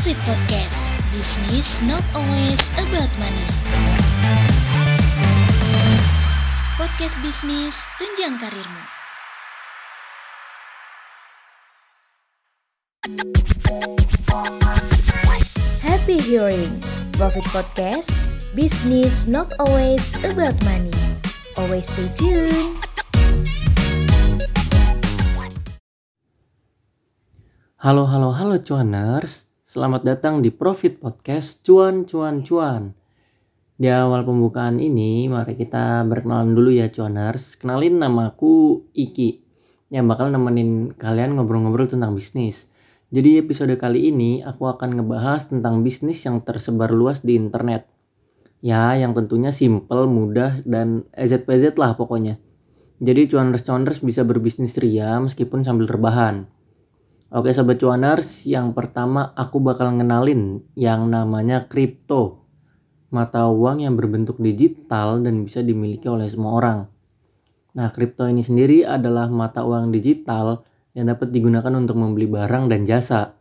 Profit Podcast. Business not always about money. Podcast bisnis tunjang karirmu. Happy hearing. Profit Podcast. Business not always about money. Always stay tuned. Halo, halo, halo cuaners. Selamat datang di Profit Podcast Cuan, Cuan, Cuan. Di awal pembukaan ini, mari kita berkenalan dulu ya cuaners. Kenalin nama aku Iki, yang bakal nemenin kalian ngobrol-ngobrol tentang bisnis. Jadi episode kali ini aku akan ngebahas tentang bisnis yang tersebar luas di internet. Ya, yang tentunya simple, mudah, dan EZPZ lah pokoknya. Jadi cuaners-cuaners bisa berbisnis ria meskipun sambil rebahan. Oke sobat cuaners, yang pertama aku bakal ngenalin yang namanya kripto. Mata uang yang berbentuk digital dan bisa dimiliki oleh semua orang. Nah, kripto ini sendiri adalah mata uang digital yang dapat digunakan untuk membeli barang dan jasa.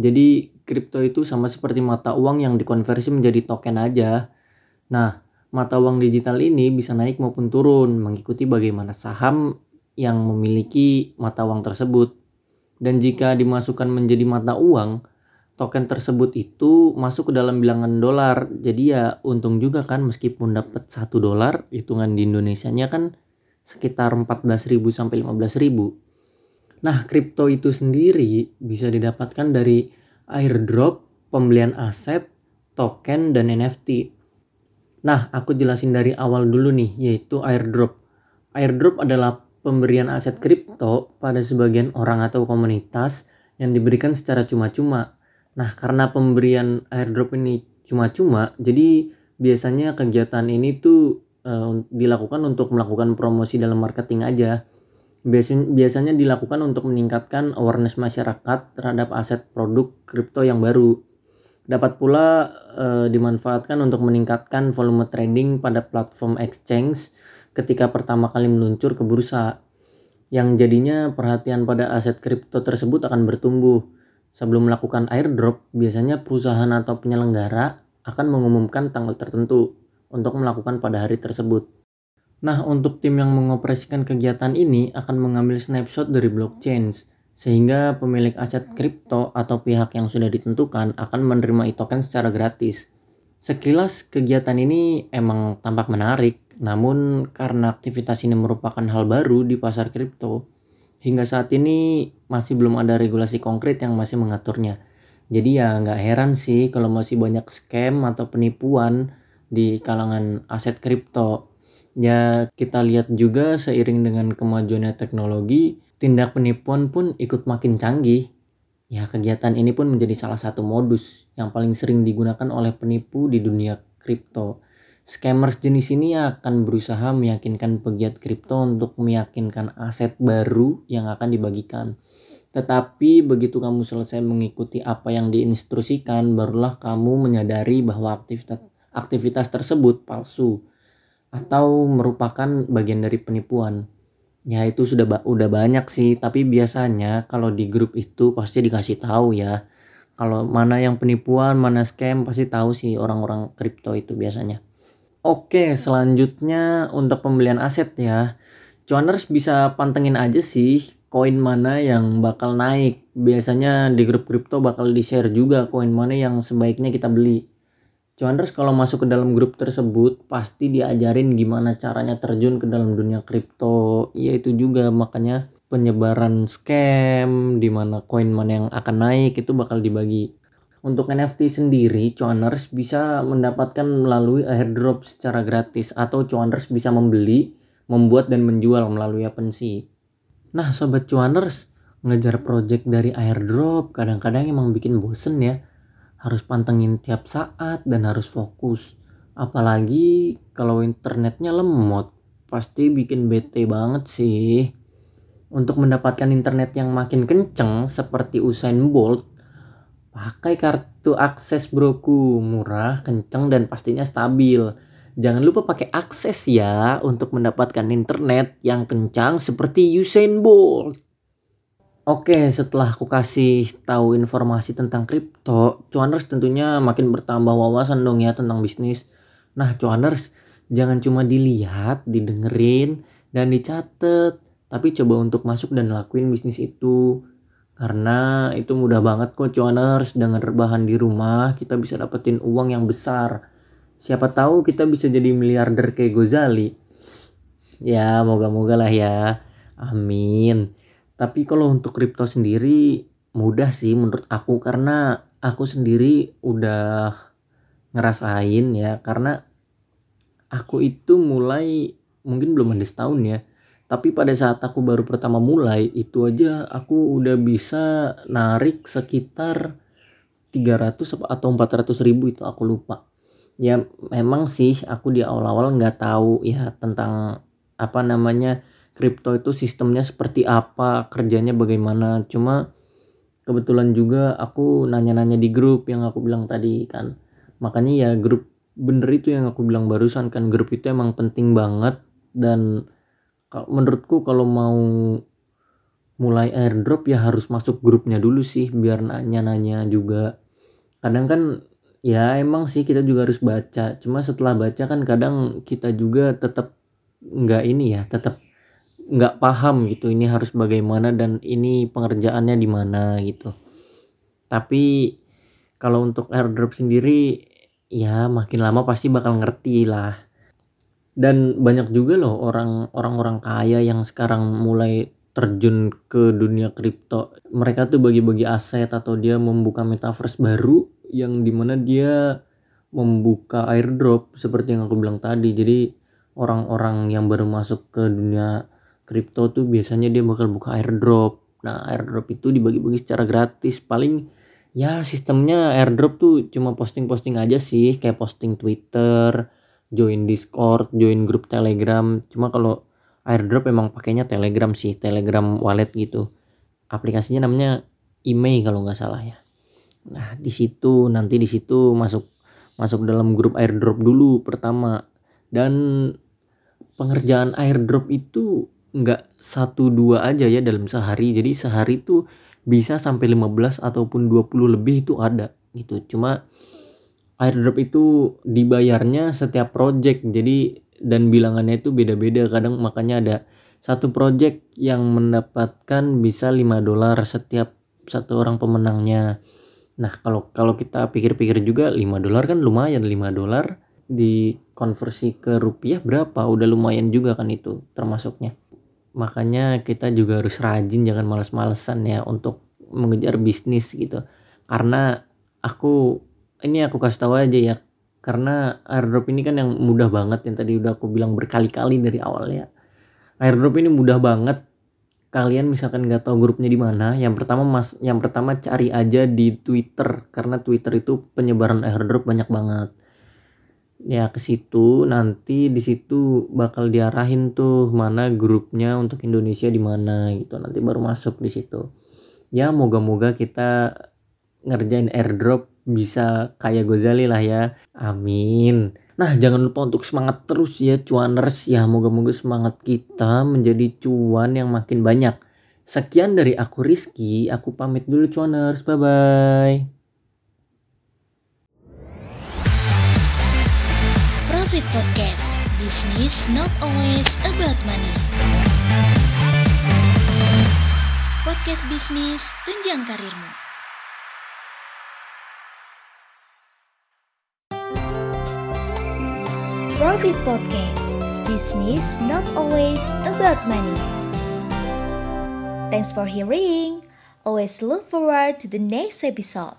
Jadi, kripto itu sama seperti mata uang yang dikonversi menjadi token aja. Nah, mata uang digital ini bisa naik maupun turun mengikuti bagaimana saham yang memiliki mata uang tersebut. Dan jika dimasukkan menjadi mata uang, token tersebut itu masuk ke dalam bilangan dolar. Jadi ya untung juga kan meskipun dapat satu dolar, hitungan di Indonesia-nya kan sekitar 14.000 sampai 15.000. Nah, kripto itu sendiri bisa didapatkan dari airdrop, pembelian aset, token, dan NFT. Nah, aku jelasin dari awal dulu nih, yaitu airdrop. Airdrop adalah pemberian aset kripto pada sebagian orang atau komunitas yang diberikan secara cuma-cuma. Nah, karena pemberian airdrop ini cuma-cuma, jadi biasanya kegiatan ini tuh uh, dilakukan untuk melakukan promosi dalam marketing aja biasanya dilakukan untuk meningkatkan awareness masyarakat terhadap aset produk kripto yang baru. Dapat pula e, dimanfaatkan untuk meningkatkan volume trading pada platform exchange ketika pertama kali meluncur ke bursa. Yang jadinya perhatian pada aset kripto tersebut akan bertumbuh. Sebelum melakukan airdrop, biasanya perusahaan atau penyelenggara akan mengumumkan tanggal tertentu untuk melakukan pada hari tersebut. Nah, untuk tim yang mengoperasikan kegiatan ini akan mengambil snapshot dari blockchain, sehingga pemilik aset kripto atau pihak yang sudah ditentukan akan menerima e-token secara gratis. Sekilas kegiatan ini emang tampak menarik, namun karena aktivitas ini merupakan hal baru di pasar kripto, hingga saat ini masih belum ada regulasi konkret yang masih mengaturnya. Jadi ya nggak heran sih kalau masih banyak scam atau penipuan di kalangan aset kripto Ya kita lihat juga seiring dengan kemajuannya teknologi, tindak penipuan pun ikut makin canggih. Ya kegiatan ini pun menjadi salah satu modus yang paling sering digunakan oleh penipu di dunia kripto. Scammers jenis ini akan berusaha meyakinkan pegiat kripto untuk meyakinkan aset baru yang akan dibagikan. Tetapi begitu kamu selesai mengikuti apa yang diinstruksikan, barulah kamu menyadari bahwa aktivitas aktivitas tersebut palsu atau merupakan bagian dari penipuan. Ya itu sudah udah banyak sih, tapi biasanya kalau di grup itu pasti dikasih tahu ya. Kalau mana yang penipuan, mana scam pasti tahu sih orang-orang kripto itu biasanya. Oke, selanjutnya untuk pembelian aset ya. Cuaners bisa pantengin aja sih koin mana yang bakal naik. Biasanya di grup kripto bakal di-share juga koin mana yang sebaiknya kita beli Cuanders kalau masuk ke dalam grup tersebut pasti diajarin gimana caranya terjun ke dalam dunia kripto. Ya itu juga makanya penyebaran scam di mana koin mana yang akan naik itu bakal dibagi. Untuk NFT sendiri, cuaners bisa mendapatkan melalui airdrop secara gratis atau cuaners bisa membeli, membuat dan menjual melalui OpenSea. Nah, sobat cuaners, ngejar project dari airdrop kadang-kadang emang bikin bosen ya. Harus pantengin tiap saat dan harus fokus. Apalagi kalau internetnya lemot pasti bikin bete banget sih. Untuk mendapatkan internet yang makin kenceng seperti Usain Bolt pakai kartu akses broku murah kenceng dan pastinya stabil jangan lupa pakai akses ya untuk mendapatkan internet yang kencang seperti Usain Bolt Oke, setelah aku kasih tahu informasi tentang kripto, cuaners tentunya makin bertambah wawasan dong ya tentang bisnis. Nah, cuaners jangan cuma dilihat, didengerin, dan dicatat, tapi coba untuk masuk dan lakuin bisnis itu. Karena itu mudah banget kok cuaners dengan rebahan di rumah kita bisa dapetin uang yang besar. Siapa tahu kita bisa jadi miliarder kayak Gozali. Ya, moga-moga lah ya. Amin. Tapi kalau untuk kripto sendiri mudah sih menurut aku karena aku sendiri udah ngerasain ya karena aku itu mulai mungkin belum ada setahun ya tapi pada saat aku baru pertama mulai itu aja aku udah bisa narik sekitar 300 atau 400 ribu itu aku lupa ya memang sih aku di awal-awal nggak tahu ya tentang apa namanya kripto itu sistemnya seperti apa, kerjanya bagaimana. Cuma kebetulan juga aku nanya-nanya di grup yang aku bilang tadi kan. Makanya ya grup bener itu yang aku bilang barusan kan grup itu emang penting banget dan menurutku kalau mau mulai airdrop ya harus masuk grupnya dulu sih biar nanya-nanya juga. Kadang kan ya emang sih kita juga harus baca. Cuma setelah baca kan kadang kita juga tetap nggak ini ya, tetap nggak paham gitu ini harus bagaimana dan ini pengerjaannya di mana gitu tapi kalau untuk airdrop sendiri ya makin lama pasti bakal ngerti lah dan banyak juga loh orang orang-orang kaya yang sekarang mulai terjun ke dunia kripto. Mereka tuh bagi-bagi aset atau dia membuka metaverse baru yang di mana dia membuka airdrop seperti yang aku bilang tadi. Jadi orang-orang yang baru masuk ke dunia kripto tuh biasanya dia bakal buka airdrop nah airdrop itu dibagi-bagi secara gratis. Paling ya sistemnya airdrop tuh cuma posting-posting aja sih kayak posting Twitter join Discord join grup Telegram. Cuma kalau airdrop emang pakainya Telegram sih Telegram wallet gitu. Aplikasinya namanya email kalau nggak salah ya. Nah di situ nanti di situ masuk masuk dalam grup airdrop dulu pertama. Dan pengerjaan airdrop itu nggak satu dua aja ya dalam sehari. Jadi sehari tuh bisa sampai 15 ataupun 20 lebih itu ada gitu. Cuma airdrop itu dibayarnya setiap project. Jadi dan bilangannya itu beda-beda. Kadang makanya ada satu project yang mendapatkan bisa 5 dolar setiap satu orang pemenangnya. Nah kalau kalau kita pikir-pikir juga 5 dolar kan lumayan. 5 dolar dikonversi ke rupiah berapa? Udah lumayan juga kan itu termasuknya. Makanya kita juga harus rajin jangan males-malesan ya untuk mengejar bisnis gitu. Karena aku ini aku kasih tahu aja ya karena airdrop ini kan yang mudah banget yang tadi udah aku bilang berkali-kali dari awal ya. Airdrop ini mudah banget. Kalian misalkan nggak tahu grupnya di mana yang pertama mas yang pertama cari aja di Twitter karena Twitter itu penyebaran airdrop banyak banget. Ya ke situ nanti di situ bakal diarahin tuh mana grupnya untuk Indonesia di mana gitu. Nanti baru masuk di situ. Ya moga-moga kita ngerjain airdrop bisa kayak Gozali lah ya. Amin. Nah jangan lupa untuk semangat terus ya cuaners ya. Moga-moga semangat kita menjadi cuan yang makin banyak. Sekian dari aku Rizky. Aku pamit dulu cuaners bye bye Profit Podcast. Business not always about money. Podcast bisnis tunjang karirmu Profit Podcast. Business not always about money. Thanks for hearing. Always look forward to the next episode